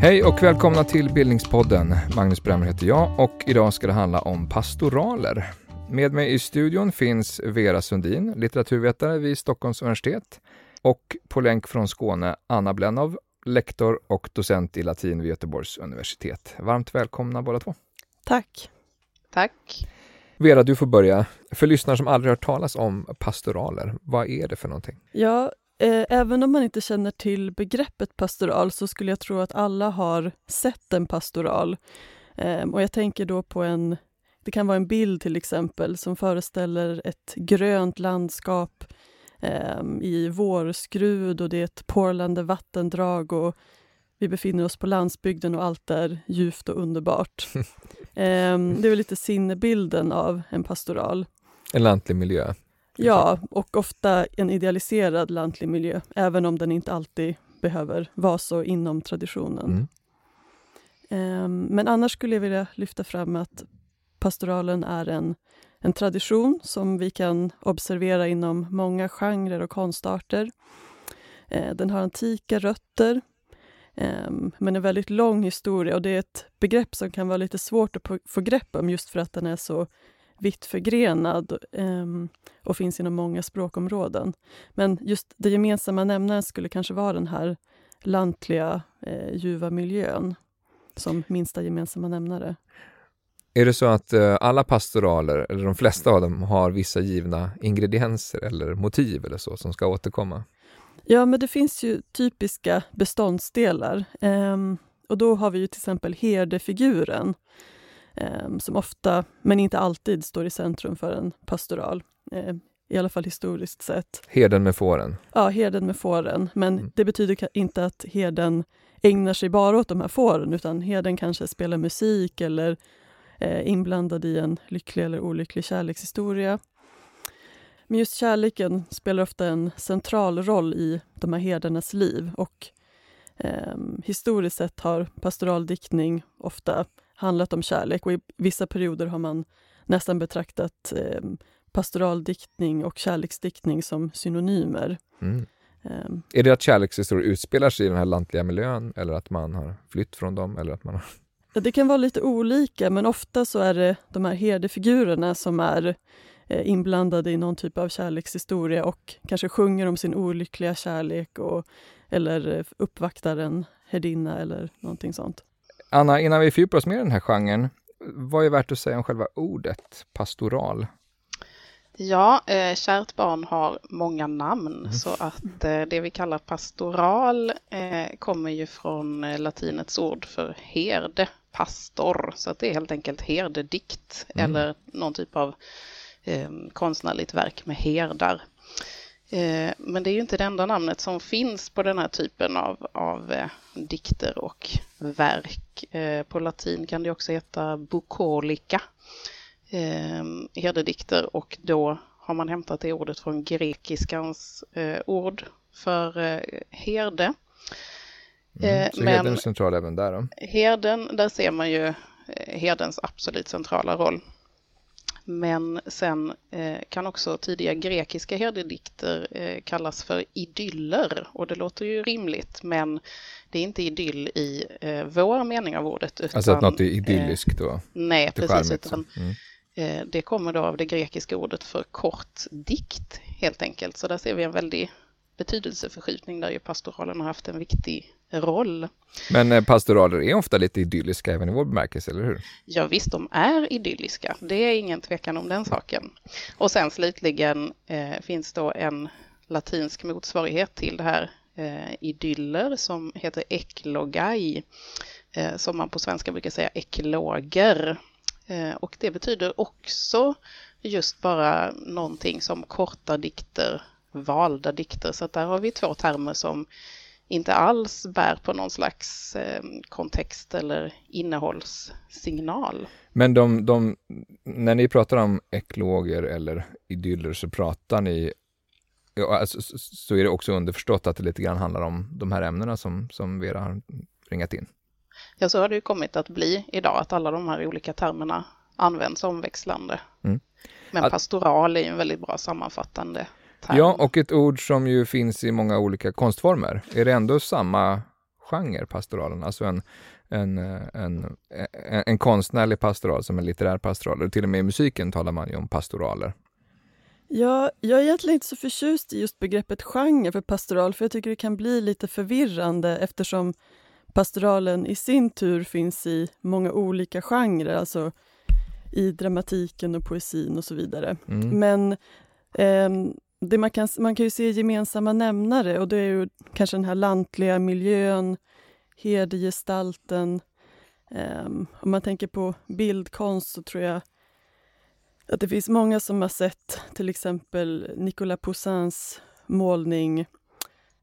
Hej och välkomna till Bildningspodden. Magnus Bremmer heter jag och idag ska det handla om pastoraler. Med mig i studion finns Vera Sundin, litteraturvetare vid Stockholms universitet och på länk från Skåne Anna Blennow, lektor och docent i latin vid Göteborgs universitet. Varmt välkomna båda två. Tack. Tack. Vera, du får börja. För lyssnare som aldrig hört talas om pastoraler, vad är det för någonting? Ja, eh, även om man inte känner till begreppet pastoral så skulle jag tro att alla har sett en pastoral. Eh, och jag tänker då på en, det kan vara en bild till exempel som föreställer ett grönt landskap eh, i vårskrud och det är ett porlande vattendrag och vi befinner oss på landsbygden och allt är ljuvt och underbart. eh, det är väl lite sinnebilden av en pastoral. En lantlig miljö? Ja, och ofta en idealiserad lantlig miljö, även om den inte alltid behöver vara så inom traditionen. Mm. Um, men annars skulle jag vilja lyfta fram att pastoralen är en, en tradition som vi kan observera inom många genrer och konstarter. Uh, den har antika rötter, um, men en väldigt lång historia och det är ett begrepp som kan vara lite svårt att få grepp om just för att den är så vitt förgrenad um, och finns inom många språkområden. Men just det gemensamma nämnaren skulle kanske vara den här lantliga, eh, ljuva miljön som minsta gemensamma nämnare. Är det så att eh, alla pastoraler, eller de flesta av dem, har vissa givna ingredienser eller motiv eller så som ska återkomma? Ja, men det finns ju typiska beståndsdelar. Um, och då har vi ju till exempel herdefiguren um, som ofta, men inte alltid, står i centrum för en pastoral. Uh, I alla fall historiskt sett. Herden med fåren? Ja, herden med fåren. Men Mm. det betyder inte att herden ägnar sig bara åt de här fåren, utan herden kanske spelar musik eller eh, inblandad i en lycklig eller olycklig kärlekshistoria. Men just kärleken spelar ofta en central roll i de här herdarnas liv och ehm, historiskt sett har pastoraldiktning ofta handlat om kärlek och i vissa perioder har man nästan betraktat ehm, pastoraldiktning och kärleksdiktning som synonymer. Mm. Ehm, Är det att kärlekshistorier utspelar sig i den här lantliga miljön eller att man har flytt från dem? Eller att man har... Det kan vara lite olika, men ofta så är det de här herdefigurerna som är eh, inblandade i någon typ av kärlekshistoria och kanske sjunger om sin olyckliga kärlek och, eller eh, uppvaktar en herdinna eller någonting sånt. Anna, innan vi fördjupar oss mer i den här genren, vad är värt att säga om själva ordet pastoral? Ja, eh, kärt barn har många namn så att eh, det vi kallar pastoral eh, kommer ju från eh, latinets ord för herde, pastor. Så att det är helt enkelt herdedikt Mm. eller någon typ av eh, konstnärligt verk med herdar. Eh, men det är ju inte det enda namnet som finns på den här typen av, av eh, dikter och verk. Eh, på latin kan det också heta bucolica eh, herdedikter och då har man hämtat det ordet från grekiskans eh, ord för eh, herde. Mm. Eh, Så men- herden är central även där då? Herden, där ser man ju eh, herdens absolut centrala roll. Men sen eh, kan också tidiga grekiska herdedikter eh, kallas för idyller och det låter ju rimligt men det är inte idyll i eh, vår mening av ordet. Utan, Alltså att något är idylliskt då? Nej, precis. Utan. Mm. det kommer då av det grekiska ordet för kort dikt helt enkelt. Så där ser vi en väldig betydelseförskjutning där ju pastoralen har haft en viktig roll. Men eh, pastoraler är ofta lite idylliska även i vår bemärkelse, eller hur? Ja visst, de är idylliska. Det är ingen tvekan om den saken. Och sen slutligen eh, finns då en latinsk motsvarighet till det här eh, idyller som heter eklogai. Eh, som man på svenska brukar säga ekloger. Eh, och det betyder också just bara någonting som korta dikter, valda dikter. Så där har vi två termer som inte alls bär på någon slags eh, kontext eller innehållssignal. Men de, de, när ni pratar om ekloger eller idyller så pratar ni ja, alltså, så- är det också underförstått att det lite grann handlar om de här ämnena som, som Vera har ringat in. Ja, så har det ju kommit att bli idag, att alla de här olika termerna används omväxlande. Mm. Men pastoral är en väldigt bra sammanfattande term. Ja, och ett ord som ju finns i många olika konstformer. Är det ändå samma genre, pastoralen? Alltså en, en, en, en, en konstnärlig pastoral som en litterär pastoral. Och till och med i musiken talar man ju om pastoraler. Ja, jag är egentligen inte så förtjust i just begreppet genre för pastoral, för jag tycker det kan bli lite förvirrande eftersom pastoralen i sin tur finns i många olika genrer, alltså i dramatiken och poesin och så vidare. Mm. Men eh, det man, kan, man kan ju se gemensamma nämnare och det är ju kanske den här lantliga miljön, herdegestalten. Um, ehm, om man tänker på bildkonst så tror jag att det finns många som har sett till exempel Nicolas Poussins målning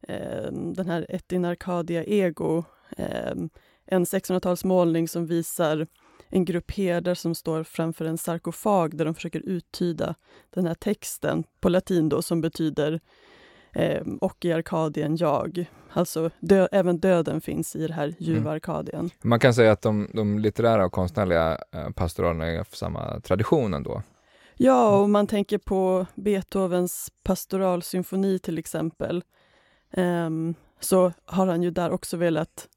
um, den här Ett in Arcadia Ego, um, en 1600-talsmålning som visar en grupp herdar som står framför en sarkofag där de försöker uttyda den här texten på latin då som betyder eh, och i Arkadien jag. Alltså dö, även döden finns i det här ljuva mm. Arkadien. Man kan säga att de, de litterära och konstnärliga eh, pastoralerna är samma tradition ändå? Ja, och man tänker på Beethovens pastoralsymfoni till exempel. Um, så har han ju där också velat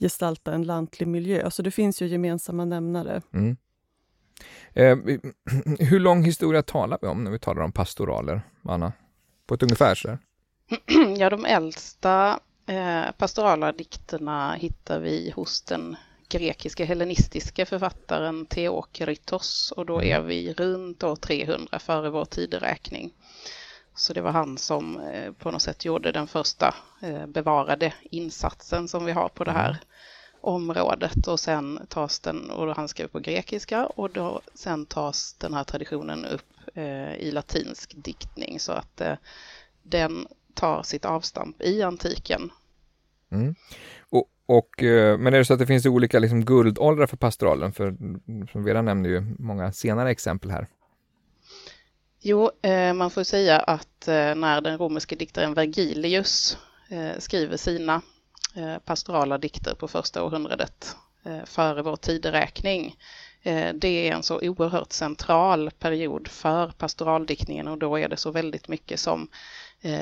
gestalta en lantlig miljö. Så det finns ju gemensamma nämnare. Mm. Eh, hur lång historia talar vi om när vi talar om pastoraler, Anna? På ett ungefär så Ja, de äldsta eh, pastorala dikterna hittar vi hos den grekiska hellenistiska författaren Theokritos och då mm. är vi runt år 300 före vår tideräkning. Så det var han som eh, på något sätt gjorde den första eh, bevarade insatsen som vi har på det här mm. området och sen tas den, och han skrev på grekiska och då sen tas den här traditionen upp eh, i latinsk diktning så att den tar sitt avstamp i antiken. Mm. Och, och, men är det så att det finns olika liksom, guldåldrar för pastoralen? För som Vera nämnde ju många senare exempel här. Jo, eh, man får säga att eh, när den romerske diktaren Vergilius eh, skriver sina pastorala dikter på första århundradet före vår tideräkning, det är en så oerhört central period för pastoraldiktningen och då är det så väldigt mycket som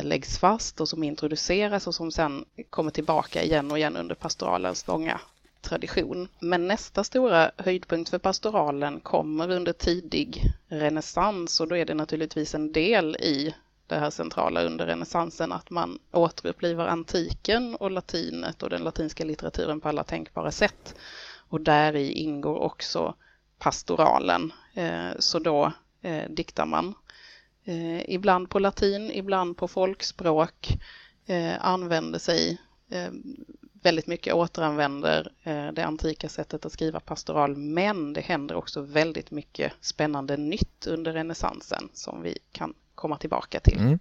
läggs fast och som introduceras och som sen kommer tillbaka igen och igen under pastoralens långa tradition. Men nästa stora höjdpunkt för pastoralen kommer under tidig renässans och då är det naturligtvis en del i det här centrala under renässansen att man återupplivar antiken och latinet och den latinska litteraturen på alla tänkbara sätt. Och där i ingår också pastoralen. Eh, så då eh, diktar man eh, ibland på latin, ibland på folkspråk, använder sig väldigt mycket återanvänder eh, det antika sättet att skriva pastoral, men det händer också väldigt mycket spännande nytt under renässansen som vi kan komma tillbaka till. Mm.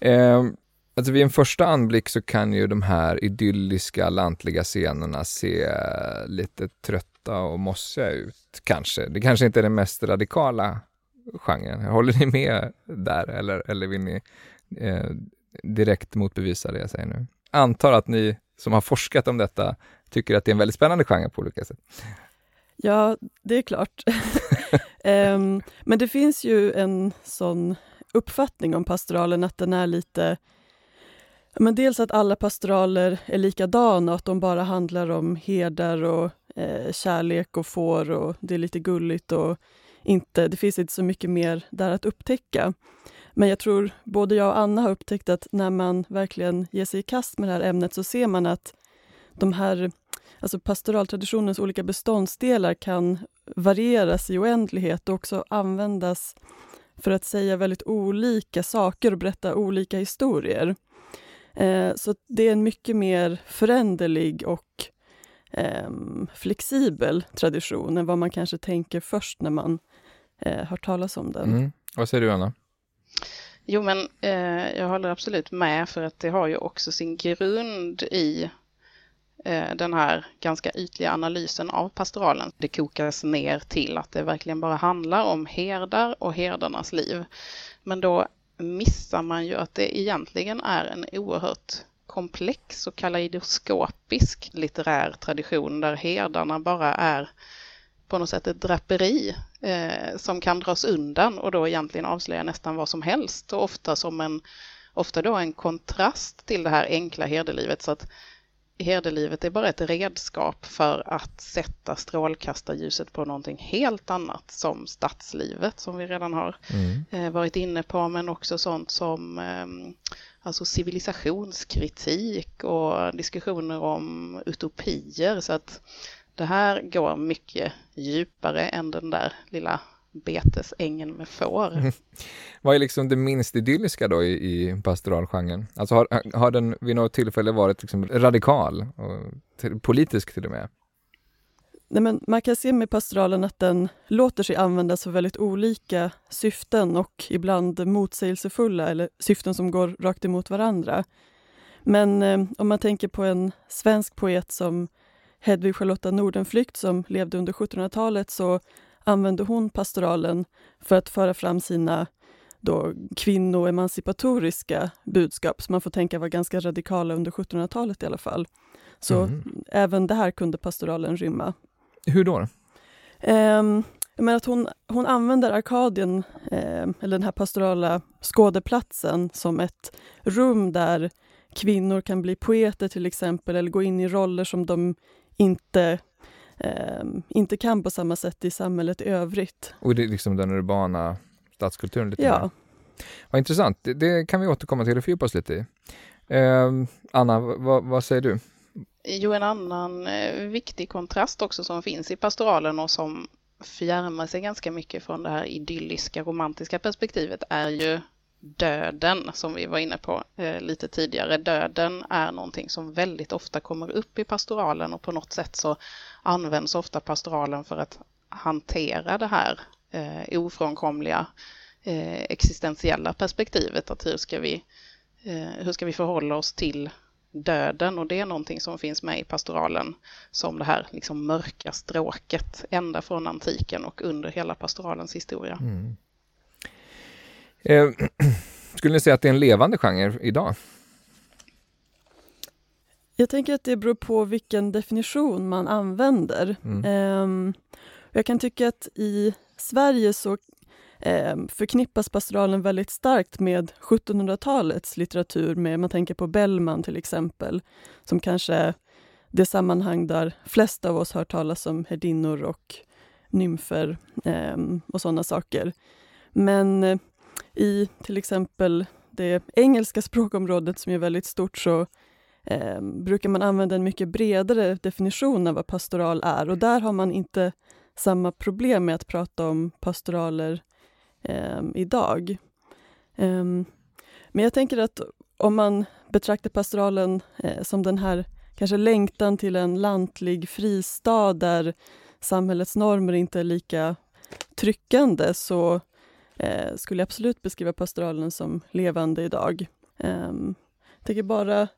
Eh, alltså vid en första anblick så kan ju de här idylliska lantliga scenerna se eh, lite trötta och mossiga ut, kanske. Det kanske inte är den mest radikala genren. Håller ni med där eller, eller vill ni eh, direkt motbevisa det jag säger nu? Antar att ni som har forskat om detta tycker att det är en väldigt spännande genre på olika sätt. Ja, det är klart. um, men det finns ju en sån uppfattning om pastoralen att den är lite men dels att alla pastoraler är likadana och att de bara handlar om herdar och eh, kärlek och får och det är lite gulligt och inte, det finns inte så mycket mer där att upptäcka. Men jag tror både jag och Anna har upptäckt att när man verkligen ger sig i kast med det här ämnet så ser man att de här alltså pastoraltraditionens olika beståndsdelar kan varieras i oändlighet och också användas för att säga väldigt olika saker och berätta olika historier. Eh, så det är en mycket mer föränderlig och eh, flexibel tradition än vad man kanske tänker först när man eh, hört talas om den. Mm. Vad säger du, Anna? Jo, men eh, jag håller absolut med för att det har ju också sin grund i eh, den här ganska ytliga analysen av pastoralen. Det kokas ner till att det verkligen bara handlar om herdar och herdarnas liv. Men då missar man ju att det egentligen är en oerhört komplex och kaleidoskopisk litterär tradition där herdarna bara är på något sätt ett draperi eh, som kan dras undan och då egentligen avslöja nästan vad som helst. Och ofta som en, ofta då en kontrast till det här enkla herdelivet. Så att herdelivet är bara ett redskap för att sätta strålkastarljuset på någonting helt annat som stadslivet som vi redan har mm. Eh, varit inne på. Men också sånt som ehm, alltså civilisationskritik och diskussioner om utopier. Så att det här går mycket djupare än den där lilla betesängen med får. Vad är liksom det minst idylliska då i, i pastoralgenren? Alltså har, har den vid något tillfälle varit liksom radikal, och till, politisk till och med? Nej, men man kan se med pastoralen att den låter sig användas för väldigt olika syften och ibland motsägelsefulla eller syften som går rakt emot varandra. Men eh, om man tänker på en svensk poet som Hedvig Charlotta Nordenflykt som levde under 1700-talet så använde hon pastoralen för att föra fram sina då kvinnoemancipatoriska budskap som man får tänka var ganska radikala under 1700-talet i alla fall. Så mm. även det här kunde pastoralen rymma. Hur då? Um, jag menar att hon, hon använder Arkadien, eh, eller den här pastorala skådeplatsen, som ett rum där kvinnor kan bli poeter till exempel, eller gå in i roller som de inte eh, inte kan på samma sätt i samhället i övrigt. Och det är liksom den urbana stadskulturen lite Ja. Mer. Vad intressant, det, det, kan vi återkomma till och fördjupa oss lite i. Eh, Anna, vad, vad säger du? Jo, en annan eh, viktig kontrast också som finns i pastoralen och som fjärmar sig ganska mycket från det här idylliska romantiska perspektivet är ju döden som vi var inne på eh, lite tidigare. Döden är någonting som väldigt ofta kommer upp i pastoralen och på något sätt så används ofta pastoralen för att hantera det här eh, ofrånkomliga eh, existentiella perspektivet. Att hur ska, vi, eh, hur ska vi förhålla oss till döden och det är någonting som finns med i pastoralen som det här liksom mörka stråket ända från antiken och under hela pastoralens historia. Mm. Eh, skulle ni säga att det är en levande genre idag? Jag tänker att det beror på vilken definition man använder. Mm. Eh, jag kan tycka att i Sverige så eh, förknippas pastoralen väldigt starkt med 1700-talets litteratur, med, man tänker på Bellman till exempel, som kanske är det sammanhang där flest av oss hört talas om herdinnor och nymfer eh, och sådana saker. Men eh, i till exempel det engelska språkområdet som är väldigt stort så eh, brukar man använda en mycket bredare definition av vad pastoral är och där har man inte samma problem med att prata om pastoraler eh, idag. Eh, men jag tänker att om man betraktar pastoralen eh, som den här kanske längtan till en lantlig fristad där samhällets normer inte är lika tryckande så eh, skulle jag absolut beskriva pastoralen som levande idag. Eh, jag tänker bara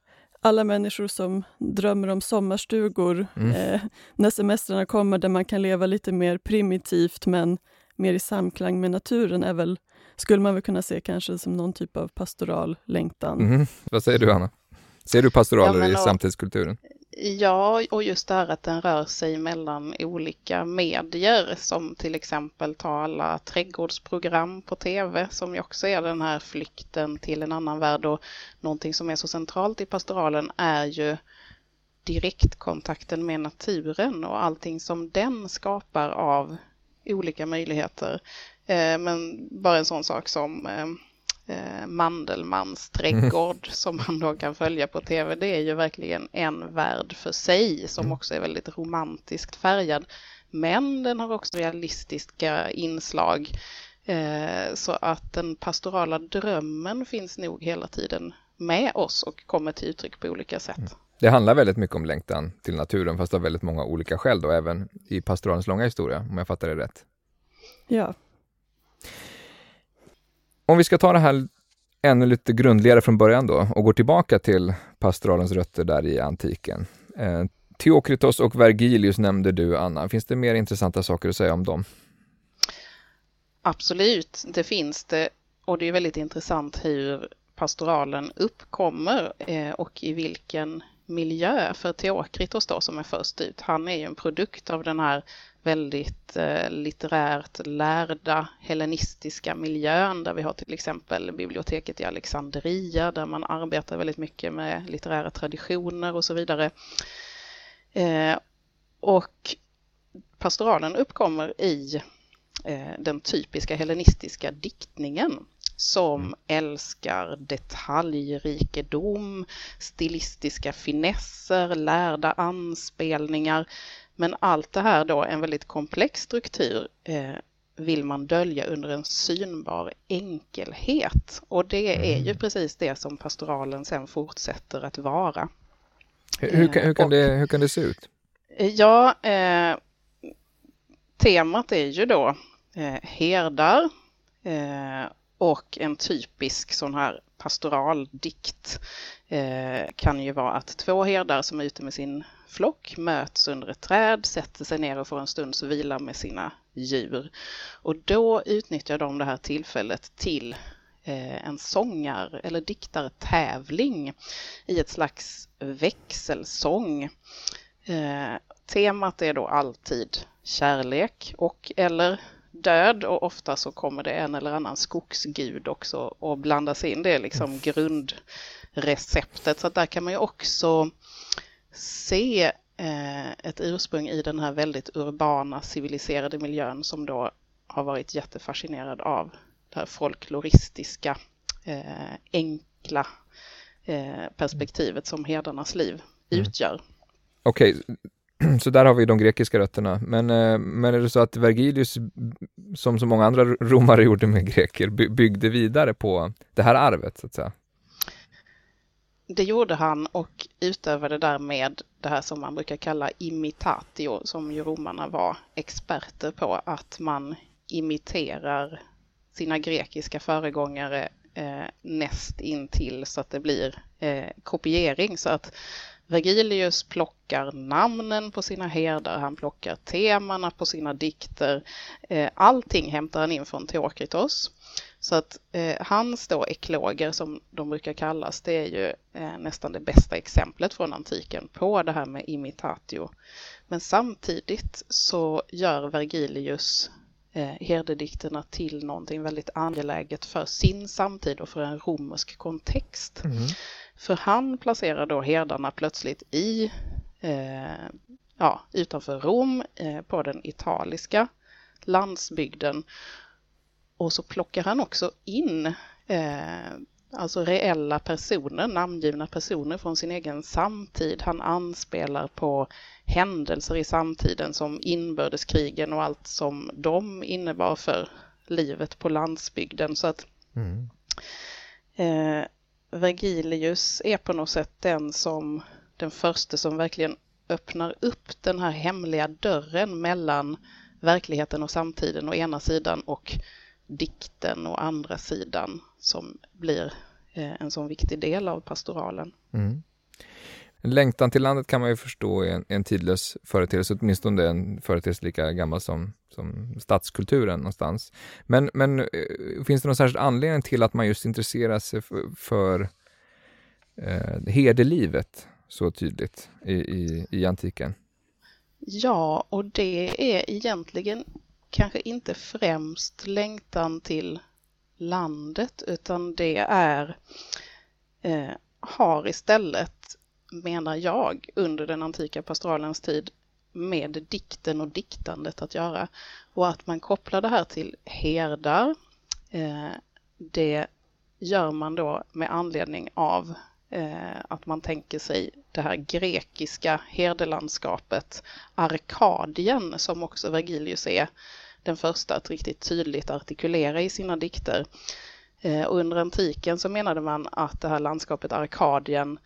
alla människor som drömmer om sommarstugor mm. eh, när semestrarna kommer där man kan leva lite mer primitivt men mer i samklang med naturen är väl, skulle man väl kunna se kanske som någon typ av pastoral längtan. Mm. Vad säger du Anna? Ser du pastoraler ja, i samtidskulturen? Ja, och just det här att den rör sig mellan olika medier som till exempel tar alla trädgårdsprogram på tv som ju också är den här flykten till en annan värld och någonting som är så centralt i pastoralen är ju direktkontakten med naturen och allting som den skapar av olika möjligheter. Eh, men bara en sån sak som eh, eh, Mandelmans trädgård mm. som man då kan följa på tv. Det är ju verkligen en värld för sig som mm. också är väldigt romantiskt färgad. Men den har också realistiska inslag. Eh, så att den pastorala drömmen finns nog hela tiden med oss och kommer till uttryck på olika sätt. Mm. Det handlar väldigt mycket om längtan till naturen fast av väldigt många olika skäl då även i pastoralens långa historia om jag fattar det rätt. Ja. Om vi ska ta det här ännu lite grundligare från början då och går tillbaka till pastoralens rötter där i antiken. Eh, Theokritos och Vergilius nämnde du, Anna. Finns det mer intressanta saker att säga om dem? Absolut, det finns det. Och det är väldigt intressant hur pastoralen uppkommer eh, och i vilken miljö för Teokritos då som är först ut. Han är ju en produkt av den här väldigt eh, litterärt lärda hellenistiska miljön där vi har till exempel biblioteket i Alexandria där man arbetar väldigt mycket med litterära traditioner och så vidare. Eh, och pastoralen uppkommer i eh, den typiska hellenistiska diktningen som mm. älskar detaljrikedom, stilistiska finesser, lärda anspelningar. Men allt det här då, en väldigt komplex struktur, eh, vill man dölja under en synbar enkelhet. Och det är ju mm. precis det som pastoralen sen fortsätter att vara. Hur, hur, kan, hur kan, det, hur kan det se ut? Eh, ja, eh, temat är ju då eh, herdar eh, och en typisk sån här pastoraldikt eh, kan ju vara att två herdar som är ute med sin flock möts under ett träd, sätter sig ner och får en stunds vila med sina djur. Och då utnyttjar de det här tillfället till eh, en sångar eller diktartävling i ett slags växelsång. Eh, temat är då alltid kärlek och eller död och ofta så kommer det en eller annan skogsgud också och blandas in. Det är liksom mm. grundreceptet. Så där kan man ju också se eh, ett ursprung i den här väldigt urbana civiliserade miljön som då har varit jättefascinerad av det här folkloristiska, eh, enkla eh, perspektivet som herdarnas liv mm. utgör. Okej, okay. Så där har vi de grekiska rötterna. Men, eh, men är det så att Vergilius, som så många andra romare gjorde med greker, byggde vidare på det här arvet så att säga? Det gjorde han och utövade därmed det här som man brukar kalla imitatio, som ju romarna var experter på, att man imiterar sina grekiska föregångare eh, näst intill så att det blir eh, kopiering. Så att Vergilius plockar namnen på sina herdar, han plockar temana på sina dikter. Eh, allting hämtar han in från Teokritos. Så att eh, hans då ekloger som de brukar kallas, det är ju eh, nästan det bästa exemplet från antiken på det här med imitatio. Men samtidigt så gör Vergilius eh, herdedikterna till någonting väldigt angeläget för sin samtid och för en romersk kontext. Mm. För han placerar då herdarna plötsligt i, eh, ja, utanför Rom eh, på den italiska landsbygden. Och så plockar han också in eh, alltså reella personer, namngivna personer från sin egen samtid. Han anspelar på händelser i samtiden som inbördeskrigen och allt som de innebar för livet på landsbygden. Så att mm. eh, Vergilius är på något sätt den som den första som verkligen öppnar upp den här hemliga dörren mellan verkligheten och samtiden å ena sidan och dikten å andra sidan som blir eh, en sån viktig del av pastoralen. Mm. Längtan till landet kan man ju förstå är en, en tidlös företeelse, åtminstone en företeelse lika gammal som, som stadskulturen någonstans. Men, men eh, finns det någon särskild anledning till att man just intresserar sig för, för eh, herdelivet så tydligt i, i, i antiken? Ja, och det är egentligen kanske inte främst längtan till landet utan det är eh, har istället menar jag, under den antika pastoralens tid med dikten och diktandet att göra. Och att man kopplar det här till herdar, eh, det gör man då med anledning av eh, att man tänker sig det här grekiska herdelandskapet Arkadien som också Vergilius är den första att riktigt tydligt artikulera i sina dikter. Eh, och under antiken så menade man att det här landskapet Arkadien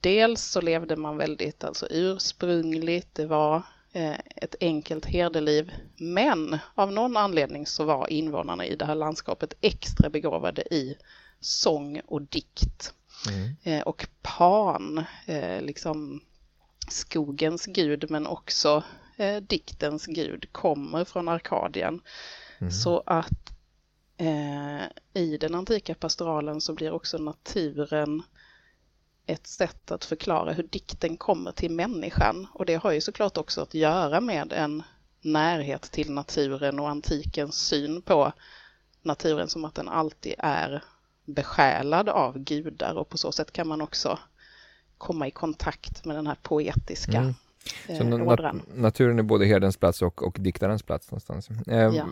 dels så levde man väldigt alltså ursprungligt, det var eh, ett enkelt herdeliv, men av någon anledning så var invånarna i det här landskapet extra begåvade i sång och dikt. Mm. Eh, och Pan, eh, liksom skogens gud men också diktens gud, kommer från Arkadien. Mm. Så att i den antika pastoralen så blir också naturen ett sätt att förklara hur dikten kommer till människan. Och det har ju såklart också att göra med en närhet till naturen och antikens syn på naturen som att den alltid är besjälad av gudar och på så sätt kan man också komma i kontakt med den här poetiska mm. Så eh, nat naturen är både herdens plats och, och diktarens plats någonstans. Eh, ja.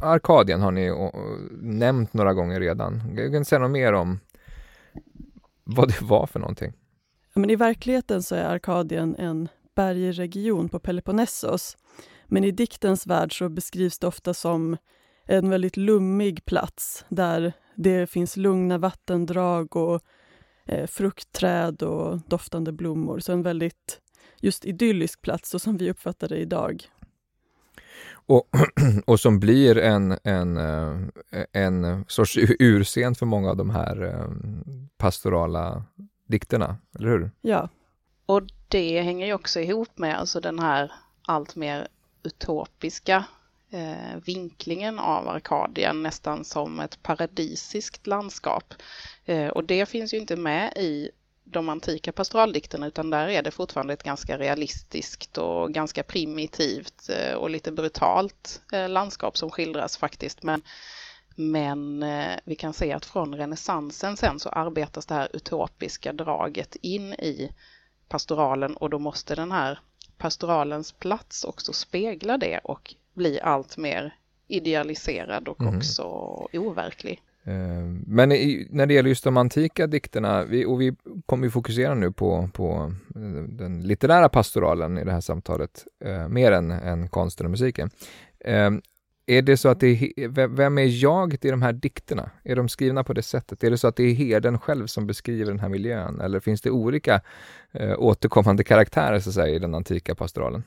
Arkadien har ni och, och, nämnt några gånger redan. Jag kan säga något mer om vad det var för någonting? Men I verkligheten så är Arkadien en bergregion på Peloponnesos. Men i diktens värld så beskrivs det ofta som en väldigt lummig plats där det finns lugna vattendrag och eh, fruktträd och doftande blommor. Så en väldigt just idyllisk plats, så som vi uppfattar det idag. Och, och som blir en, en, eh, en sorts urscen för många av de här eh, pastorala dikterna, eller hur? Ja. Och det hänger ju också ihop med alltså den här allt mer utopiska eh, vinklingen av Arkadien nästan som ett paradisiskt landskap. Eh, och det finns ju inte med i de antika pastoraldikterna utan där är det fortfarande ett ganska realistiskt och ganska primitivt eh, och lite brutalt eh, landskap som skildras faktiskt. Men, men eh, vi kan se att från renässansen sen så arbetas det här utopiska draget in i pastoralen och då måste den här pastoralens plats också spegla det och bli allt mer idealiserad och mm. också overklig. Ehm, men i, när det gäller just de antika dikterna, vi, och vi kommer ju fokusera nu på, på eh, den litterära pastoralen i det här samtalet, eh, mer än, än konsten och musiken. Eh, är det så att det är, vem är jag i de här dikterna? Är de skrivna på det sättet? Är det så att det är herden själv som beskriver den här miljön? Eller finns det olika eh, återkommande karaktärer så att säga, i den antika pastoralen?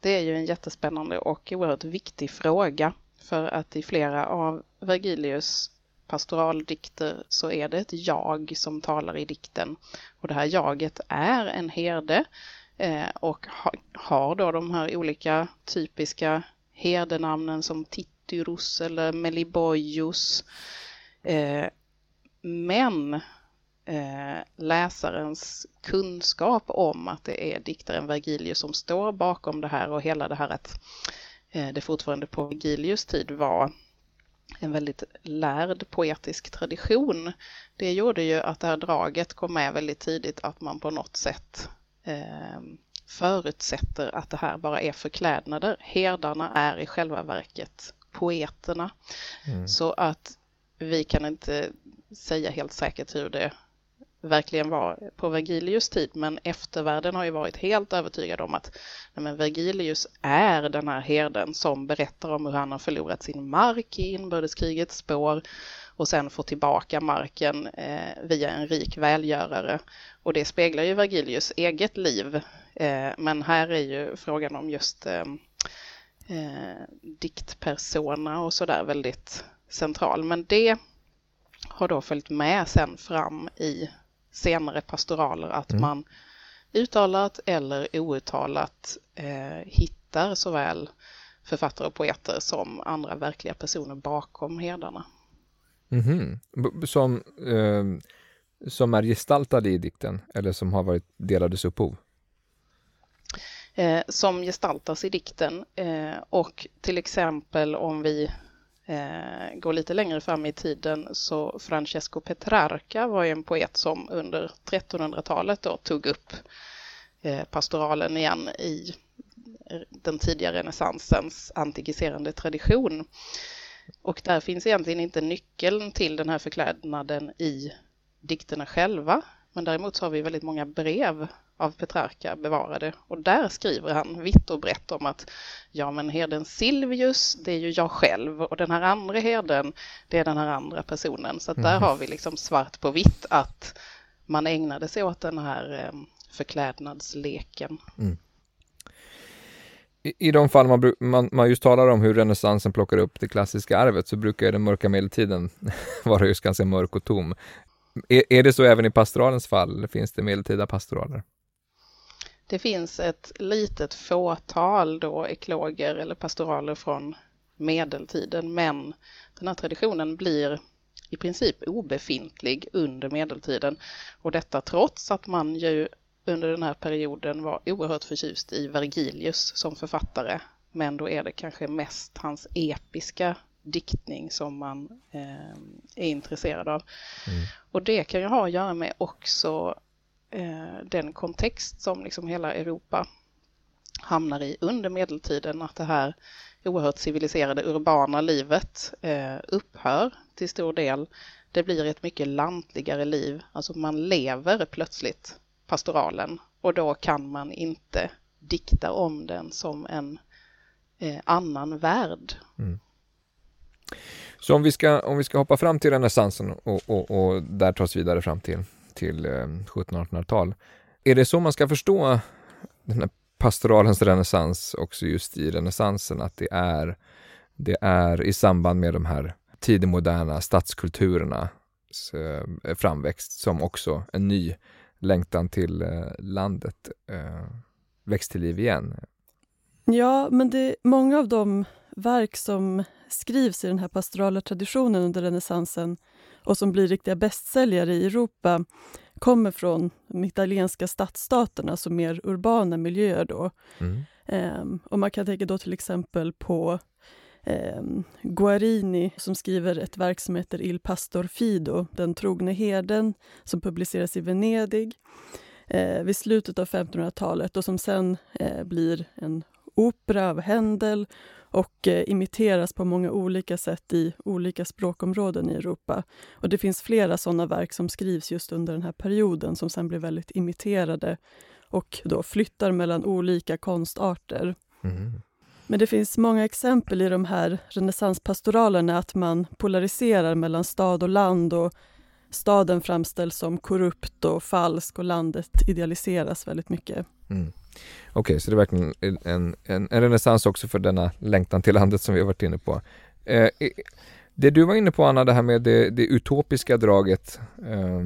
Det är ju en jättespännande och oerhört viktig fråga för att i flera av Vergilius pastoraldikter så är det ett jag som talar i dikten. Och det här jaget är en herde eh, och har då de här olika typiska herdenamnen som Tityrus eller Meliboius. Eh, men eh, läsarens kunskap om att det är diktaren Vergilius som står bakom det här och hela det här att eh, det fortfarande på Vergilius tid var en väldigt lärd poetisk tradition. Det gjorde ju att det här draget kom med väldigt tidigt att man på något sätt eh, förutsätter att det här bara är förklädnader. Herdarna är i själva verket poeterna. Mm. Så att vi kan inte säga helt säkert hur det verkligen var på Vergilius tid, men eftervärlden har ju varit helt övertygad om att nej men Vergilius är den här herden som berättar om hur han har förlorat sin mark i inbördeskrigets spår och sen får tillbaka marken eh, via en rik välgörare. Och det speglar ju Vergilius eget liv. Eh, men här är ju frågan om just eh, eh diktpersona och sådär väldigt central. Men det har då följt med sen fram i senare pastoraler att mm. man uttalat eller outtalat eh, hittar såväl författare och poeter som andra verkliga personer bakom herdarna. Mm -hmm. Som, eh, som är gestaltade i dikten eller som har varit delades upphov? Eh, som gestaltas i dikten eh, och till exempel om vi eh, går lite längre fram i tiden så Francesco Petrarca var ju en poet som under 1300-talet då tog upp eh, pastoralen igen i den tidiga renässansens antikiserande tradition. Och där finns egentligen inte nyckeln till den här förklädnaden i dikterna själva. Men däremot så har vi väldigt många brev av Petrarca bevarade och där skriver han vitt och brett om att ja men herden Silvius det är ju jag själv och den här andra herden det är den här andra personen så där mm. har vi liksom svart på vitt att man ägnade sig åt den här eh, förklädnadsleken. Mm. I, I de fall man, man, man, just talar om hur renässansen plockar upp det klassiska arvet så brukar den mörka medeltiden vara just ganska mörk och tom. Är, är det så även i pastoralens fall? Finns det medeltida pastoraler? Det finns ett litet fåtal då ekloger eller pastoraler från medeltiden men den här traditionen blir i princip obefintlig under medeltiden. Och detta trots att man ju under den här perioden var oerhört förtjust i Vergilius som författare. Men då är det kanske mest hans episka diktning som man eh, är intresserad av. Mm. Och det kan ju ha att göra med också Eh, den kontext som liksom hela Europa hamnar i under medeltiden, att det här oerhört civiliserade urbana livet eh, upphör till stor del. Det blir ett mycket lantligare liv, alltså man lever plötsligt pastoralen och då kan man inte dikta om den som en eh, annan värld. Mm. Så om vi, ska, om vi ska hoppa fram till renässansen och, och, och där tas vidare fram till, till eh, 1700-1800-tal. Är det så man ska förstå den här pastoralens renässans också just i renässansen, att det är, det är i samband med de här tidigmoderna stadskulturernas eh, framväxt som också en ny längtan till eh, landet väcks till liv igen. Ja, men det, många av de verk som skrivs i den här pastorala traditionen under renässansen och som blir riktiga bästsäljare i Europa kommer från de italienska stadsstaterna, alltså mer urbana miljöer. Då. Mm. Um, och man kan tänka då till exempel på um, Guarini som skriver ett verk som heter Il Pastor Fido, Den trogne herden, som publiceras i Venedig uh, vid slutet av 1500-talet och som sen uh, blir en opera av Händel och eh, imiteras på många olika sätt i olika språkområden i Europa. Och Det finns flera sådana verk som skrivs just under den här perioden som sen blir väldigt imiterade och då flyttar mellan olika konstarter. Mm. Men det finns många exempel i de här renässanspastoralerna att man polariserar mellan stad och land och staden framställs som korrupt och falsk och landet idealiseras väldigt mycket. Mm. Okej, okay, så det är verkligen en, en, en renässans också för denna längtan till landet som vi har varit inne på. Eh, det du var inne på Anna, det här med det, det utopiska draget eh,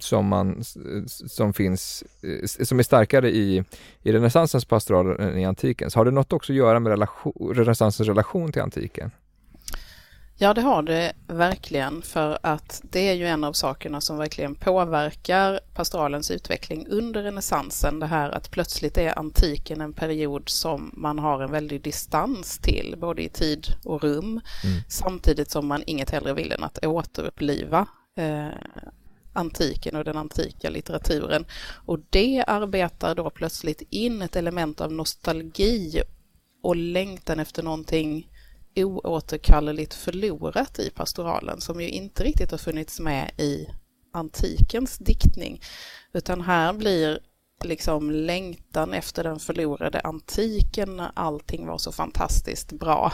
som, man, som finns, eh, som är starkare i, i renässansens pastoral än i antikens. Har det något också att göra med relation, renässansens relation till antiken? Ja, det har det verkligen för att det är ju en av sakerna som verkligen påverkar pastoralens utveckling under renässansen. Det här att plötsligt är antiken en period som man har en väldig distans till, både i tid och rum, mm. samtidigt som man inget hellre vill än att återuppliva eh, antiken och den antika litteraturen. Och det arbetar då plötsligt in ett element av nostalgi och längtan efter någonting oåterkalleligt förlorat i pastoralen som ju inte riktigt har funnits med i antikens diktning. Utan här blir liksom längtan efter den förlorade antiken när allting var så fantastiskt bra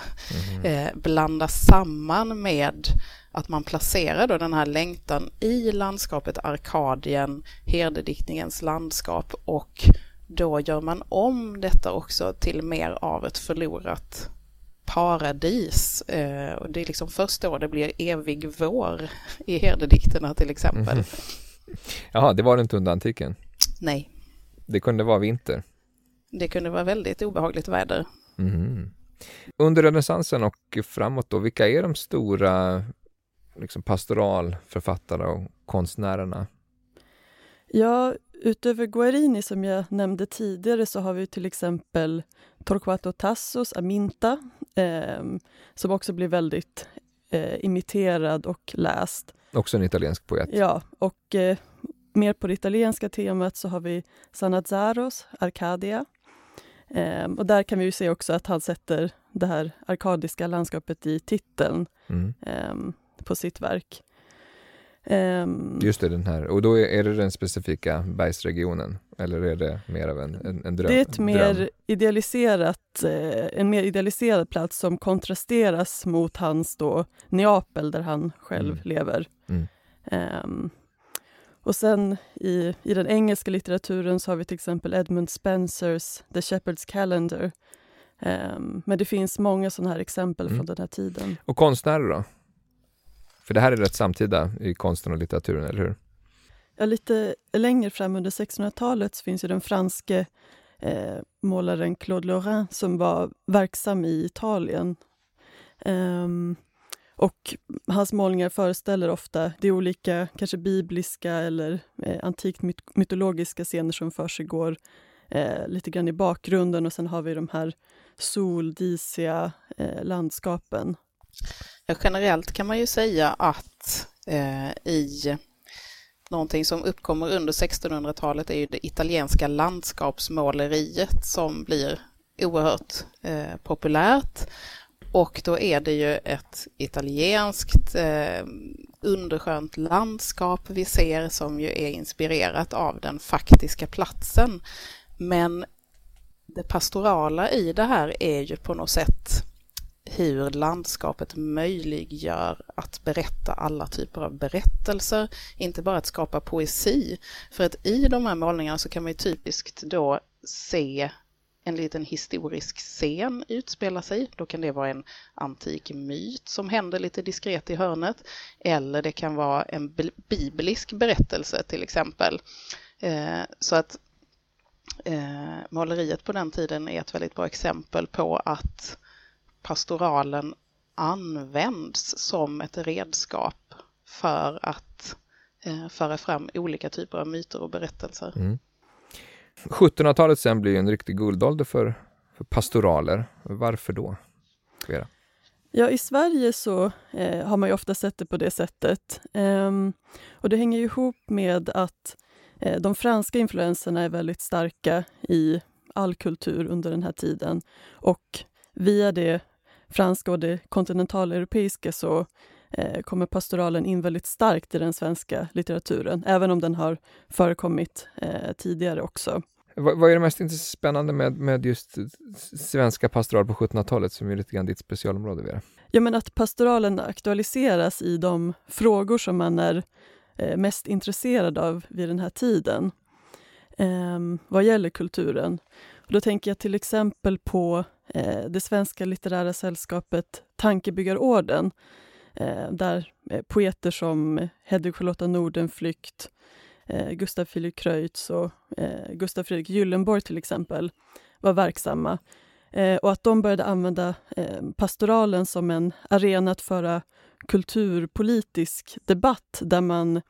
mm. eh, blandas samman med att man placerar då den här längtan i landskapet Arkadien, herdediktningens landskap och då gör man om detta också till mer av ett förlorat paradis. Eh, och det är liksom först då det blir evig vår i herdedikterna till exempel. Mm. Jaha, det var det inte under antiken? Nej. Det kunde vara vinter? Det kunde vara väldigt obehagligt väder. Mm. Under renässansen och framåt då, vilka är de stora liksom pastoralförfattarna och konstnärerna? Ja, utöver Guarini som jag nämnde tidigare så har vi till exempel Torquato Tassos Aminta eh, som också blir väldigt eh, imiterad och läst. Också en italiensk poet. Ja, och eh, mer på det italienska temat så har vi Sanazzaros Arcadia. Ehm, och där kan vi ju se också att han sätter det här arkadiska landskapet i titeln mm. Ehm, på sitt verk. Um, Just det, den här. Och då är det den specifika bergsregionen? Eller är det mer av en, en, en dröm? Det är ett mer idealiserat, eh, en mer idealiserad plats som kontrasteras mot hans då Neapel där han själv mm. lever. Mm. Um, och sen i, i den engelska litteraturen så har vi till exempel Edmund Spencers The Shepherd's Calendar. Um, men det finns många sådana här exempel mm. från den här tiden. Och konstnärer då? För det här är rätt samtida i konsten och litteraturen, eller hur? Ja, lite längre fram under 1600-talet finns ju den franske eh, målaren Claude Lorrain som var verksam i Italien. Um, Och hans målningar föreställer ofta de olika, kanske bibliska eller eh, antikt myt mytologiska scener som försiggår eh, lite grann i bakgrunden och sen har vi de här soldisiga eh, landskapen. Generellt kan man ju säga att eh, i någonting som uppkommer under 1600-talet är ju det italienska landskapsmåleriet som blir oerhört eh, populärt. Och då är det ju ett italienskt eh, underskönt landskap vi ser som ju är inspirerat av den faktiska platsen. Men det pastorala i det här är ju på något sätt hur landskapet möjliggör att berätta alla typer av berättelser, inte bara att skapa poesi. För att i de här målningarna så kan man ju typiskt då se en liten historisk scen utspela sig. Då kan det vara en antik myt som händer lite diskret i hörnet. Eller det kan vara en biblisk berättelse till exempel. Eh, så att eh, måleriet på den tiden är ett väldigt bra exempel på att pastoralen används som ett redskap för att eh, föra fram olika typer av myter och berättelser. Mm. 1700-talet sen blir en riktig guldålder för, för pastoraler. Varför då? Vera? Ja, i Sverige så eh, har man ju ofta sett det på det sättet. Um, och det hänger ihop med att eh, de franska influenserna är väldigt starka i all kultur under den här tiden. Och via det franska och det kontinentaleuropeiska så eh, kommer pastoralen in väldigt starkt i den svenska litteraturen, även om den har förekommit eh, tidigare också. Vad, vad, är det mest spännande med, med just svenska pastoral på 1700-talet, som är lite grann ditt specialområde, Vera? Ja, men att pastoralen aktualiseras i de frågor som man är eh, mest intresserad av vid den här tiden, eh, vad gäller kulturen. Och då tänker jag till exempel på eh, det svenska litterära sällskapet Tankebyggarorden eh, där eh, poeter som Hedvig Charlotta Nordenflykt, eh, Gustav Filip Kreutz och eh, Gustav Fredrik Gyllenborg till exempel var verksamma. Eh, och att de började använda eh, pastoralen som en arena att föra kulturpolitisk debatt där man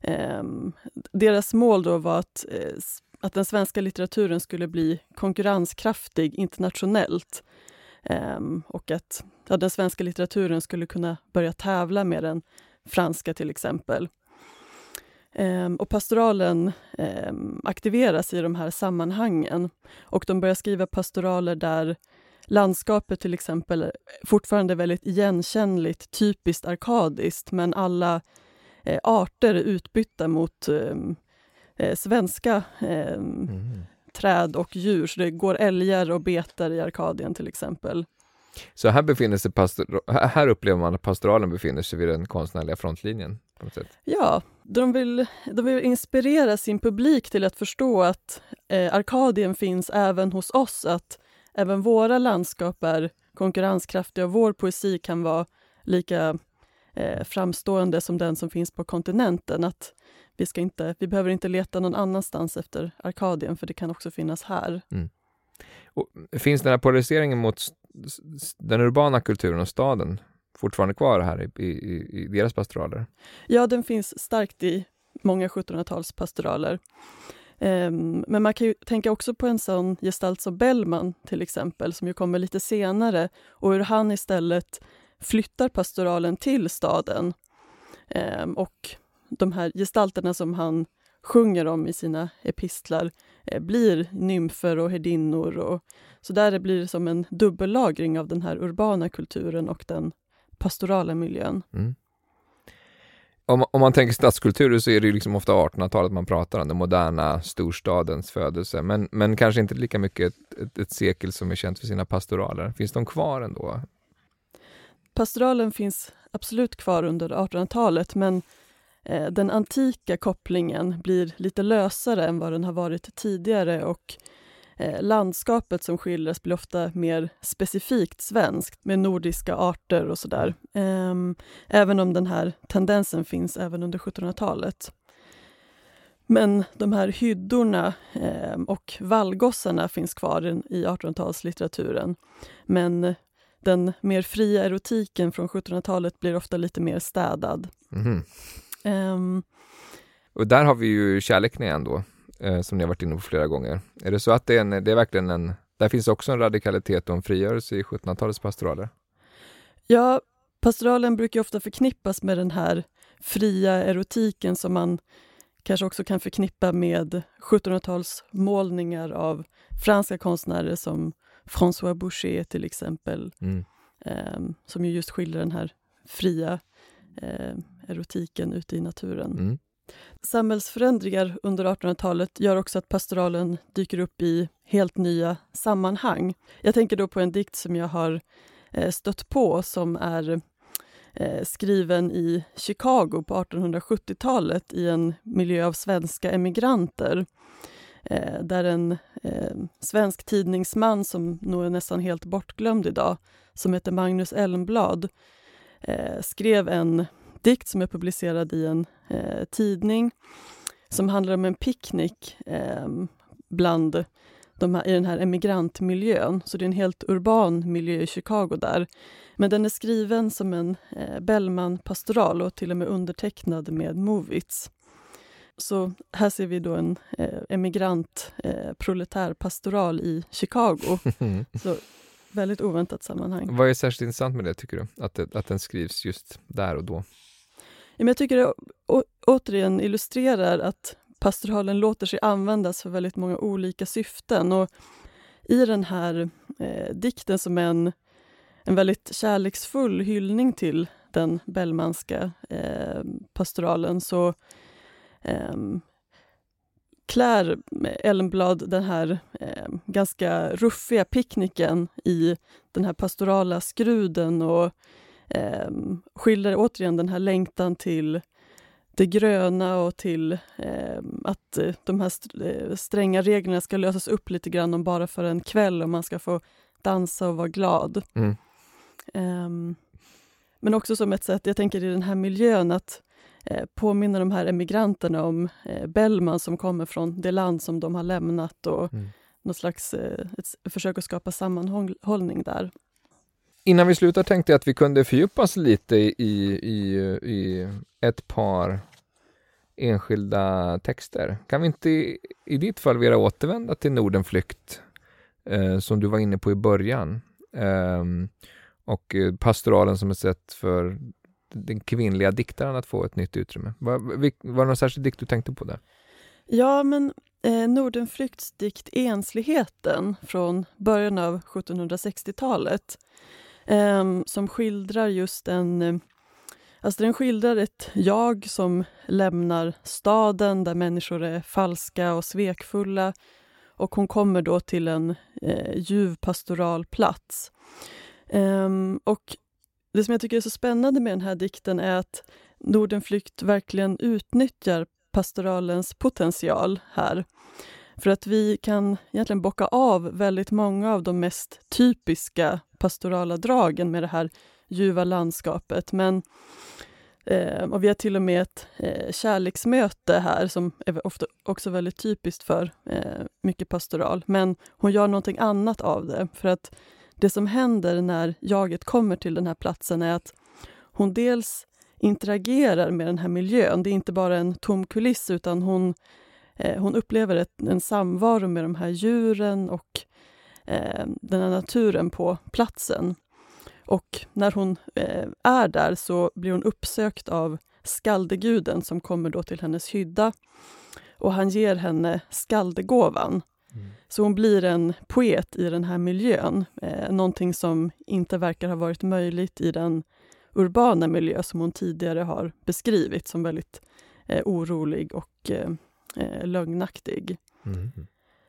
ehm, deras mål då var att eh, att den svenska litteraturen skulle bli konkurrenskraftig internationellt ehm, och att ja, den svenska litteraturen skulle kunna börja tävla med den franska till exempel. Ehm, och pastoralen ehm, aktiveras i de här sammanhangen och de börjar skriva pastoraler där landskapet till exempel fortfarande är väldigt igenkännligt, typiskt arkadiskt men alla eh, arter är utbytta mot eh, eh, svenska eh, mm. träd och djur. Så det går älgar och betar i Arkadien till exempel. Så här, befinner sig här upplever man att pastoralen befinner sig vid den konstnärliga frontlinjen? På något sätt. Ja, de vill, de vill inspirera sin publik till att förstå att eh, Arkadien finns även hos oss, att även våra landskap är konkurrenskraftiga och vår poesi kan vara lika eh, framstående som den som finns på kontinenten. Att vi, ska inte, vi behöver inte leta någon annanstans efter Arkadien, för det kan också finnas här. Mm. Och finns den här polariseringen mot den urbana kulturen och staden fortfarande kvar här i, i, i deras pastoraler? Ja, den finns starkt i många 1700-tals pastoraler. Um, men man kan ju tänka också på en sån gestalt som Bellman till exempel, som ju kommer lite senare och hur han istället flyttar pastoralen till staden. Um, och de här gestalterna som han sjunger om i sina epistlar eh, blir nymfer och herdinnor. Och, så där blir det som en dubbellagring av den här urbana kulturen och den pastorala miljön. Mm. Om, om, man tänker stadskulturer så är det liksom ofta 1800-talet man pratar om, den moderna storstadens födelse, men, men kanske inte lika mycket ett, ett, ett sekel som är känt för sina pastoraler. Finns de kvar ändå? Pastoralen finns absolut kvar under 1800-talet, men Eh, den antika kopplingen blir lite lösare än vad den har varit tidigare och eh, landskapet som skildras blir ofta mer specifikt svenskt med nordiska arter och sådär. Ehm, även om den här tendensen finns även under 1700-talet. Men de här hyddorna ehm, och vallgossarna finns kvar i 1800-talslitteraturen. Men den mer fria erotiken från 1700-talet blir ofta lite mer städad. Mm. Ehm, Och där har vi ju kärleken igen då, eh, som ni har varit inne på flera gånger. Är det så att det är, en, det är verkligen en, där finns också en radikalitet och en frigörelse i 1700-talets pastoraler? Ja, pastoralen brukar ofta förknippas med den här fria erotiken som man kanske också kan förknippa med 1700-talsmålningar av franska konstnärer som François Boucher till exempel, Mm. eh, som ju just skildrar den här fria eh, erotiken ute i naturen. Mm. Samhällsförändringar under 1800-talet gör också att pastoralen dyker upp i helt nya sammanhang. Jag tänker då på en dikt som jag har eh, stött på som är eh, skriven i Chicago på 1870-talet i en miljö av svenska emigranter. Eh, där en svensk tidningsman som nog är nästan helt bortglömd idag, som heter Magnus Elmblad, skrev en dikt som är publicerad i en eh, tidning som handlar om en picknick eh, bland de här, i den här emigrantmiljön. Så det är en helt urban miljö i Chicago där. Men den är skriven som en eh, Bellman-pastoral och till och med undertecknad med Movits. Så här ser vi då en eh, emigrant eh, proletär pastoral i Chicago. Så väldigt oväntat sammanhang. Vad är särskilt intressant med det tycker du? Att, det, att den skrivs just där och då? Ja, men jag tycker det å, återigen illustrerar att pastoralen låter sig användas för väldigt många olika syften. Och I den här eh, dikten som är en, en väldigt kärleksfull hyllning till den Bellmanska eh, pastoralen så eh, klär Elmblad den här eh, ganska ruffiga picknicken i den här pastorala skruden och eh, skildrar återigen den här längtan till det gröna och till eh, att eh, de här eh, stränga reglerna ska lösas upp lite grann om bara för en kväll och man ska få dansa och vara glad. Mm. Ehm, men också som ett sätt, jag tänker i den här miljön, att eh, påminna de här emigranterna om eh, Bellman som kommer från det land som de har lämnat och Mm. något slags eh, ett försök att skapa sammanhållning där. Innan vi slutar tänkte jag att vi kunde fördjupa oss lite i, i, i ett par enskilda texter. Kan vi inte i, i ditt fall Vera återvända till Nordenflykt eh, som du var inne på i början ehm, Eh, och pastoralen som ett sätt för den kvinnliga diktaren att få ett nytt utrymme. Var, var det någon särskild dikt du tänkte på där? Ja, men eh, Nordenflykts dikt Ensligheten från början av 1760-talet Ehm, som skildrar just en... Eh, alltså den skildrar ett jag som lämnar staden där människor är falska och svekfulla och hon kommer då till en eh, ljuv pastoral plats. Ehm, och det som jag tycker är så spännande med den här dikten är att Nordenflykt verkligen utnyttjar pastoralens potential här. För att vi kan egentligen bocka av väldigt många av de mest typiska pastorala dragen med det här ljuva landskapet. Men, eh, och vi har till och med ett eh, kärleksmöte här som är ofta också väldigt typiskt för eh, mycket pastoral. Men hon gör någonting annat av det. För att det som händer när jaget kommer till den här platsen är att hon dels interagerar med den här miljön. Det är inte bara en tom kuliss utan hon, eh, hon upplever ett, en samvaro med de här djuren och eh, den här naturen på platsen. Och när hon eh, är där så blir hon uppsökt av skaldeguden som kommer då till hennes hydda och han ger henne skaldegåvan. Så hon blir en poet i den här miljön, eh, någonting som inte verkar ha varit möjligt i den urbana miljö som hon tidigare har beskrivit som väldigt eh, orolig och eh, eh, lögnaktig. Mm.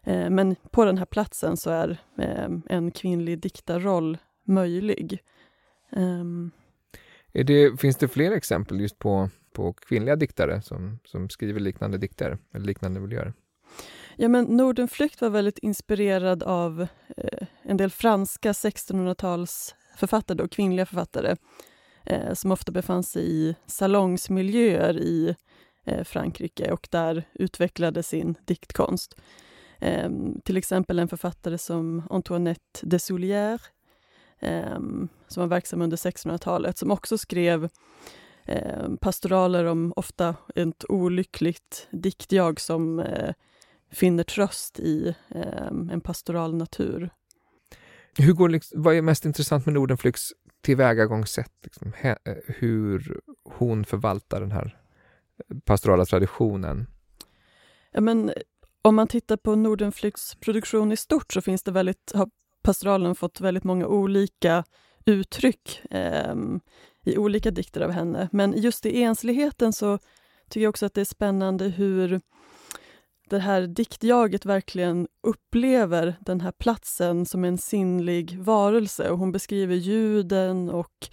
Eh, men på den här platsen så är eh, en kvinnlig diktarroll möjlig. Ehm, det, finns det fler exempel just på, på kvinnliga diktare som, som skriver liknande dikter, eller liknande miljöer? Ja, men Nordenflykt var väldigt inspirerad av eh, en del franska 1600-tals författare, då, kvinnliga författare, eh, som ofta befann sig i salongsmiljöer i Frankrike och där utvecklade sin diktkonst. Eh, till exempel en författare som Antoinette de Soulière eh, som var verksam under 1600-talet, som också skrev eh, pastoraler om ofta ett olyckligt diktjag som eh, finner tröst i ehm, en pastoral natur. Hur går, liksom, vad är mest intressant med Nordenflyks tillvägagångssätt? Liksom, hur hon förvaltar den här pastorala traditionen? Ja, men, om man tittar på Nordenflygs produktion i stort så finns det väldigt, har pastoralen fått väldigt många olika uttryck eh, i olika dikter av henne. Men just i ensligheten så tycker jag också att det är spännande hur det här diktjaget verkligen upplever den här platsen som en sinnlig varelse. Och hon beskriver ljuden och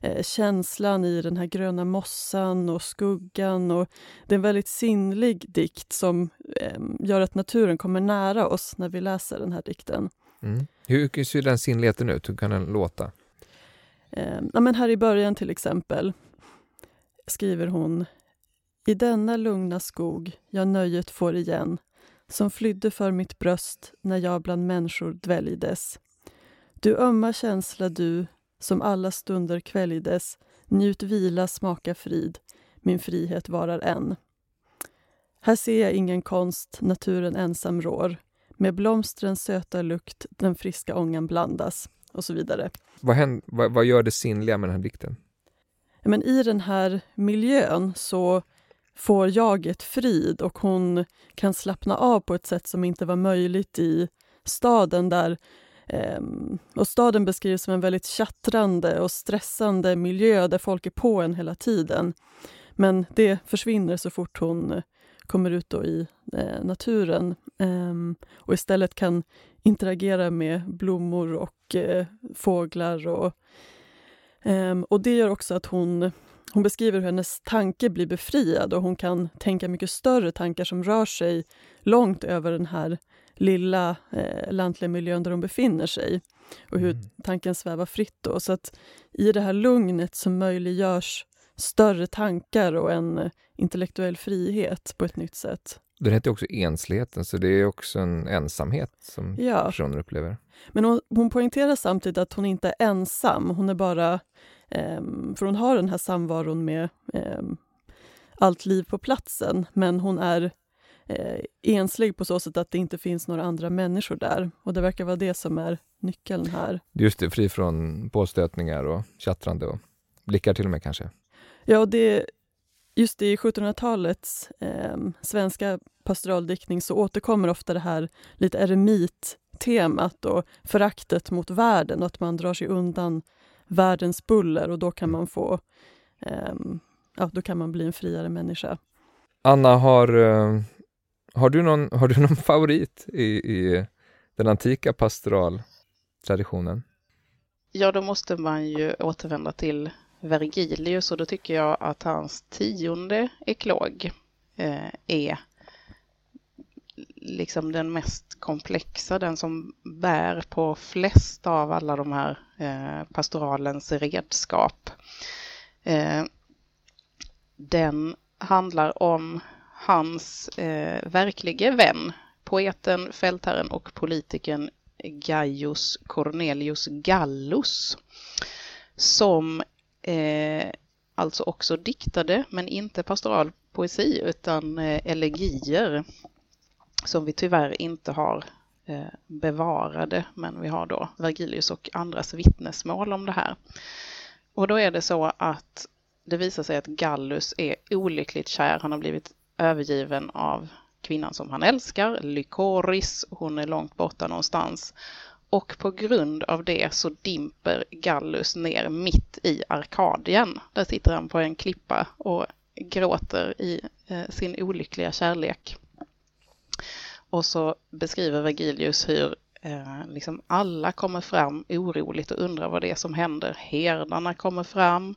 eh, känslan i den här gröna mossan och skuggan. Och det är en väldigt sinnlig dikt som eh, gör att naturen kommer nära oss när vi läser den här dikten. Mm. Hur ser den sinnligheten ut? Hur kan den låta? Eh, ja, men här i början till exempel skriver hon i denna lugna skog jag nöjet får igen som flydde för mitt bröst när jag bland människor dväljdes. Du ömma känsla du, som alla stunder kväljdes njut vila, smaka frid, min frihet varar än. Här ser jag ingen konst, naturen ensam rår med blomstrens söta lukt den friska ångan blandas och så vidare. Vad, händer, vad, vad gör det sinnliga med den här dikten? Men I den här miljön så får jaget frid och hon kan slappna av på ett sätt som inte var möjligt i staden där Ehm, och staden beskrivs som en väldigt tjattrande och stressande miljö där folk är på en hela tiden. Men det försvinner så fort hon eh, kommer ut i eh, naturen ehm, och istället kan interagera med blommor och eh, fåglar. Och, ehm, och det gör också att hon hon beskriver hur hennes tanke blir befriad och hon kan tänka mycket större tankar som rör sig långt över den här lilla eh, lantliga miljön där hon befinner sig och hur mm. tanken svävar fritt. Då. Så att i det här lugnet så möjliggörs större tankar och en eh, intellektuell frihet på ett nytt sätt. Den heter också ensligheten, så det är också en ensamhet som ja. personer upplever. Men hon, hon poängterar samtidigt att hon inte är ensam, hon är bara Um, för hon har den här samvaron med um, allt liv på platsen, men hon är uh, enslig på så sätt att det inte finns några andra människor där. Och det verkar vara det som är nyckeln här. Just det, fri från påstötningar och tjattrande och blickar till och med kanske. Ja, och det, just i 1700-talets eh, svenska pastoraldiktning så återkommer ofta det här lite eremit-temat och föraktet mot världen och att man drar sig undan världens buller och då kan man få um, ja, då kan man bli en friare människa. Anna, har, uh, har, du, någon, har du någon favorit i, i den antika pastoraltraditionen? Ja, då måste man ju återvända till Vergilius och då tycker jag att hans tionde eklog eh, är liksom den mest komplexa, den som bär på flest av alla de här eh, pastoralens redskap. Eh, den handlar om hans eh, verklige vän, poeten, fältherren och politikern Gaius Cornelius Gallus, som eh, alltså också diktade, men inte pastoral poesi utan eh, elegier som vi tyvärr inte har eh, bevarade, men vi har då Vergilius och andras vittnesmål om det här. Och då är det så att det visar sig att Gallus är olyckligt kär. Han har blivit övergiven av kvinnan som han älskar, Lykoris. Hon är långt borta någonstans. Och på grund av det så dimper Gallus ner mitt i Arkadien. Där sitter han på en klippa och gråter i eh, sin olyckliga kärlek. Och så beskriver Vergilius hur eh, liksom alla kommer fram oroligt och undrar vad det är som händer. Herdarna kommer fram,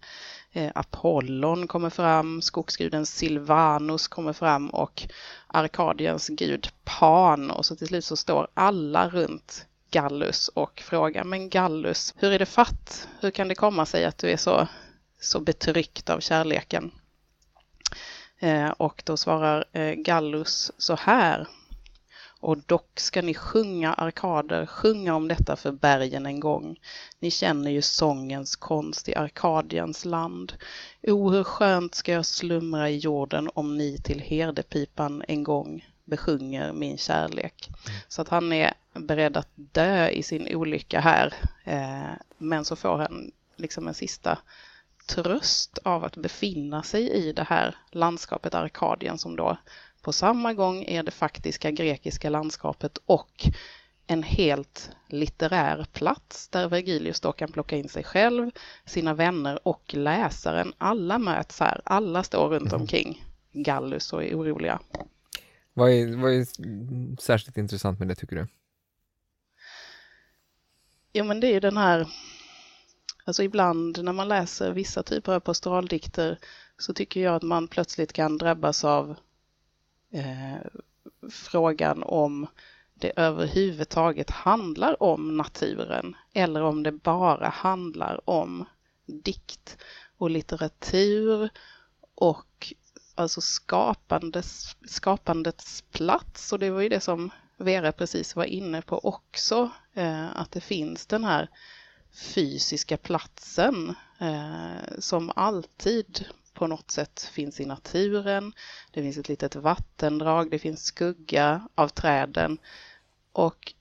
eh, Apollon kommer fram, skogsguden Silvanus kommer fram och Arkadiens gud Pan. Och så till slut så står alla runt Gallus och frågar, men Gallus, hur är det fatt? Hur kan det komma sig att du är så, så betryckt av kärleken? Eh, och då svarar eh, Gallus så här, och dock ska ni sjunga arkader, sjunga om detta för bergen en gång. Ni känner ju sångens konst i Arkadiens land. O, hur skönt ska jag slumra i jorden om ni till herdepipan en gång besjunger min kärlek. Så att han är beredd att dö i sin olycka här. Eh, men så får han liksom en sista tröst av att befinna sig i det här landskapet Arkadien som då på samma gång är det faktiska grekiska landskapet och en helt litterär plats där Vergilius då kan plocka in sig själv, sina vänner och läsaren. Alla möts här, alla står runt mm. omkring Gallus och är oroliga. Vad är, vad är särskilt intressant med det tycker du? Jo men det är ju den här, alltså ibland när man läser vissa typer av pastoraldikter så tycker jag att man plötsligt kan drabbas av eh, frågan om det överhuvudtaget handlar om naturen eller om det bara handlar om dikt och litteratur och alltså skapandets, skapandets plats. Och det var ju det som Vera precis var inne på också, eh, att det finns den här fysiska platsen eh, som alltid på något sätt finns i naturen. Det finns ett litet vattendrag, det finns skugga av träden och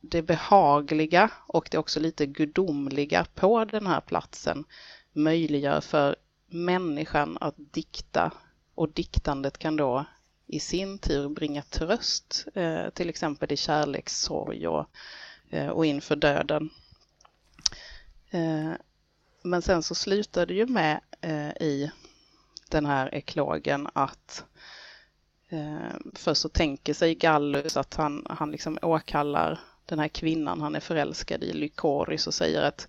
det behagliga och det också lite gudomliga på den här platsen möjliggör för människan att dikta och diktandet kan då i sin tur bringa tröst, eh, till exempel i kärlekssorg och, eh, och inför döden. Eh, men sen så slutar det ju med i den här eklogen att eh, först så tänker sig Gallus att han, han liksom åkallar den här kvinnan han är förälskad i, Lykoris, och säger att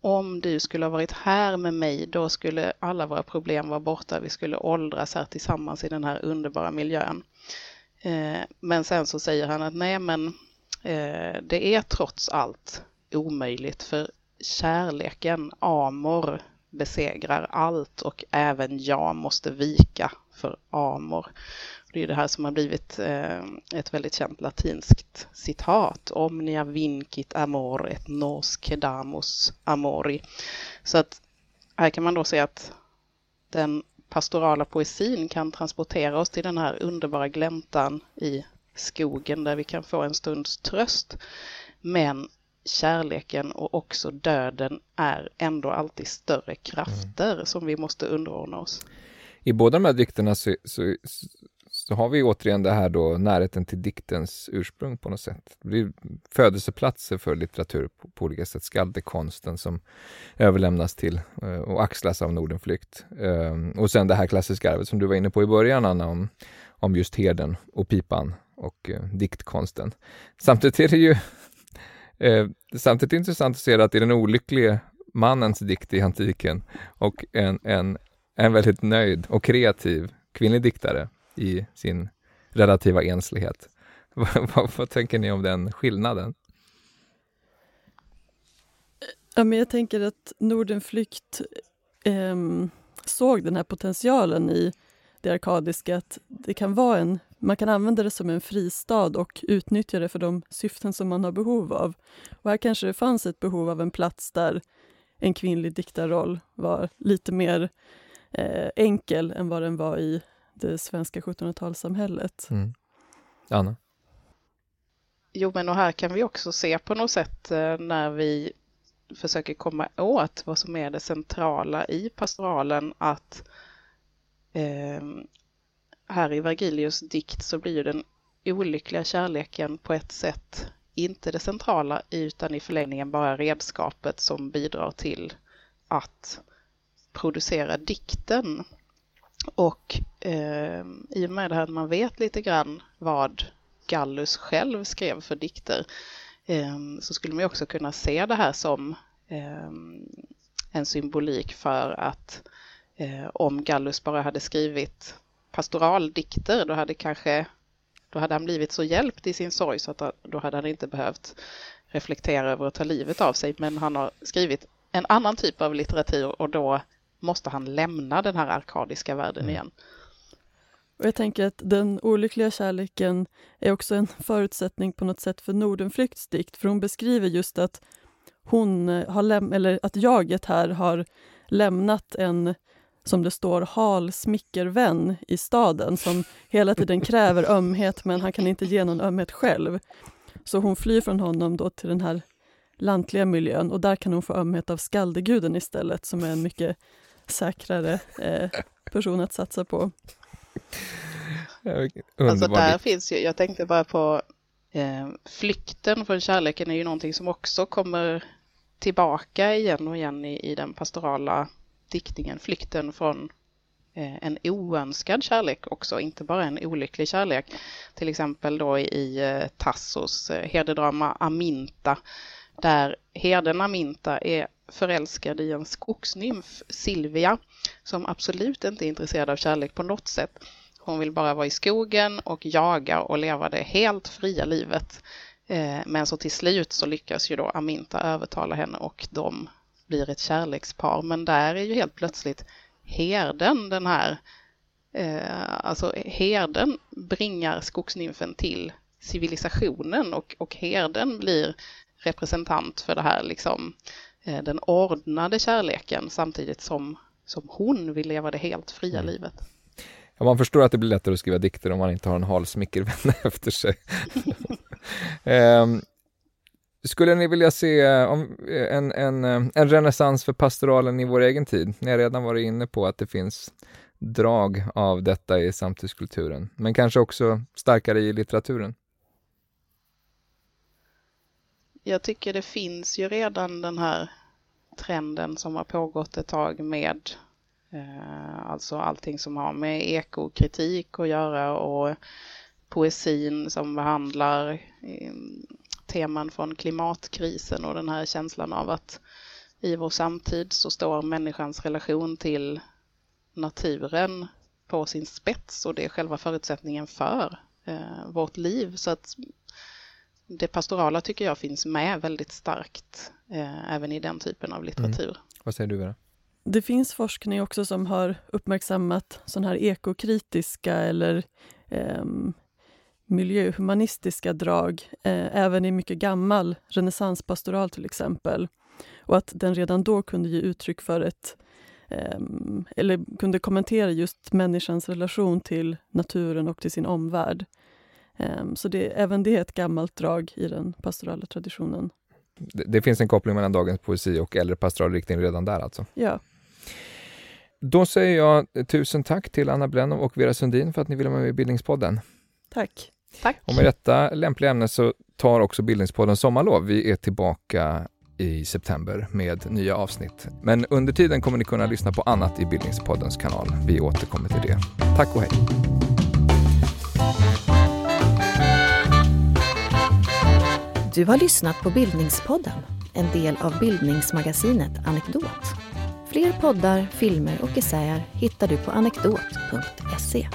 om du skulle ha varit här med mig, då skulle alla våra problem vara borta. Vi skulle åldras här tillsammans i den här underbara miljön. Eh, men sen så säger han att nej, men eh, det är trots allt omöjligt för kärleken, amor, besegrar allt och även jag måste vika för amor. Det är det här som har blivit eh, ett väldigt känt latinskt citat. Omnia vincit amor et nos quedamus amori. Så att här kan man då se att den pastorala poesin kan transportera oss till den här underbara gläntan i skogen där vi kan få en stunds tröst. Men kärleken och också döden är ändå alltid större krafter mm. som vi måste underordna oss. I båda de här dikterna så, så, så har vi återigen det här då närheten till diktens ursprung på något sätt. Det blir födelseplatser för litteratur på, på olika sätt. Skaldekonsten som överlämnas till uh, och axlas av Nordenflykt. Uh, och sen det här klassiska arvet som du var inne på i början Anna, om, om just herden och pipan och uh, diktkonsten. Samtidigt är det ju Eh, samtidigt intressant att se att det är den olycklige mannens dikt i antiken och en, en, en väldigt nöjd och kreativ kvinnlig diktare i sin relativa enslighet. vad, vad, vad tänker ni om den skillnaden? Ja, men jag tänker att Nordenflykt eh, såg den här potentialen i det arkadiska, att det kan vara en, man kan använda det som en fristad och utnyttja det för de syften som man har behov av. Och här kanske det fanns ett behov av en plats där en kvinnlig diktarroll var lite mer eh, enkel än vad den var i det svenska 1700-talssamhället. Mm. Anna? Jo, men och här kan vi också se på något sätt eh, när vi försöker komma åt vad som är det centrala i pastoralen att eh, här i Vergilius dikt så blir den olyckliga kärleken på ett sätt inte det centrala utan i förlängningen bara redskapet som bidrar till att producera dikten. Och eh, i och med det här att man vet lite grann vad Gallus själv skrev för dikter eh, så skulle man också kunna se det här som eh, en symbolik för att eh, om Gallus bara hade skrivit pastoraldikter då hade kanske då hade han blivit så hjälpt i sin sorg så att då hade han inte behövt reflektera över att ta livet av sig. Men han har skrivit en annan typ av litteratur och då måste han lämna den här arkadiska världen mm. igen. Och jag tänker att den olyckliga kärleken är också en förutsättning på något sätt för Nordenflykts dikt, för hon beskriver just att hon har läm- eller att jaget här har lämnat en, som det står, hal smickervän i staden som hela tiden kräver ömhet men han kan inte ge någon ömhet själv. Så hon flyr från honom då till den här lantliga miljön och där kan hon få ömhet av skaldeguden istället som är en mycket säkrare eh, person att satsa på. Alltså där finns ju, jag tänkte bara på eh, flykten från kärleken är ju någonting som också kommer tillbaka igen och igen i, i den pastorala diktningen, flykten från eh, en oönskad kärlek också, inte bara en olycklig kärlek. Till exempel då i eh, Tassos eh, herdedrama Aminta, där herden Aminta är förälskad i en skogsnymf, Silvia, som absolut inte är intresserad av kärlek på något sätt. Hon vill bara vara i skogen och jaga och leva det helt fria livet. Men så till slut så lyckas ju då Aminta övertala henne och de blir ett kärlekspar. Men där är ju helt plötsligt herden den här, eh, alltså herden bringar skogsnymfen till civilisationen och, och herden blir representant för det här liksom eh, den ordnade kärleken samtidigt som, som hon vill leva det helt fria mm. livet. Ja, man förstår att det blir lättare att skriva dikter om man inte har en hal smickervän efter sig. um, skulle ni vilja se eh, eh, en, en, eh, en renässans för pastoralen i vår egen tid? Ni har redan varit inne på att det finns drag av detta i samtidskulturen, men kanske också starkare i litteraturen? Jag tycker det finns ju redan den här trenden som har pågått ett tag med eh, alltså allting som har med ekokritik att göra och poesin som behandlar eh, teman från klimatkrisen och den här känslan av att i vår samtid så står människans relation till naturen på sin spets och det är själva förutsättningen för eh, vårt liv. Så att det pastorala tycker jag finns med väldigt starkt eh, även i den typen av litteratur. Mm. Vad säger du Vera? Det finns forskning också som har uppmärksammat sådana här ekokritiska eller eh, miljöhumanistiska drag, eh, även i mycket gammal renässanspastoral till exempel. Och att den redan då kunde ge uttryck för ett eh, eller kunde kommentera just människans relation till naturen och till sin omvärld. Ehm, så det, även det är ett gammalt drag i den pastorala traditionen. Det, det finns en koppling mellan dagens poesi och äldre pastoral riktning redan där alltså? Ja. Då säger jag tusen tack till Anna Brennow och Vera Sundin för att ni ville vara med i Bildningspodden. Tack. Tack. Och med detta lämpliga ämne så tar också Bildningspodden sommarlov. Vi är tillbaka i september med nya avsnitt. Men under tiden kommer ni kunna lyssna på annat i Bildningspoddens kanal. Vi återkommer till det. Tack och hej! Du har lyssnat på Bildningspodden, en del av bildningsmagasinet Anekdot. Fler poddar, filmer och essäer hittar du på anekdot.se.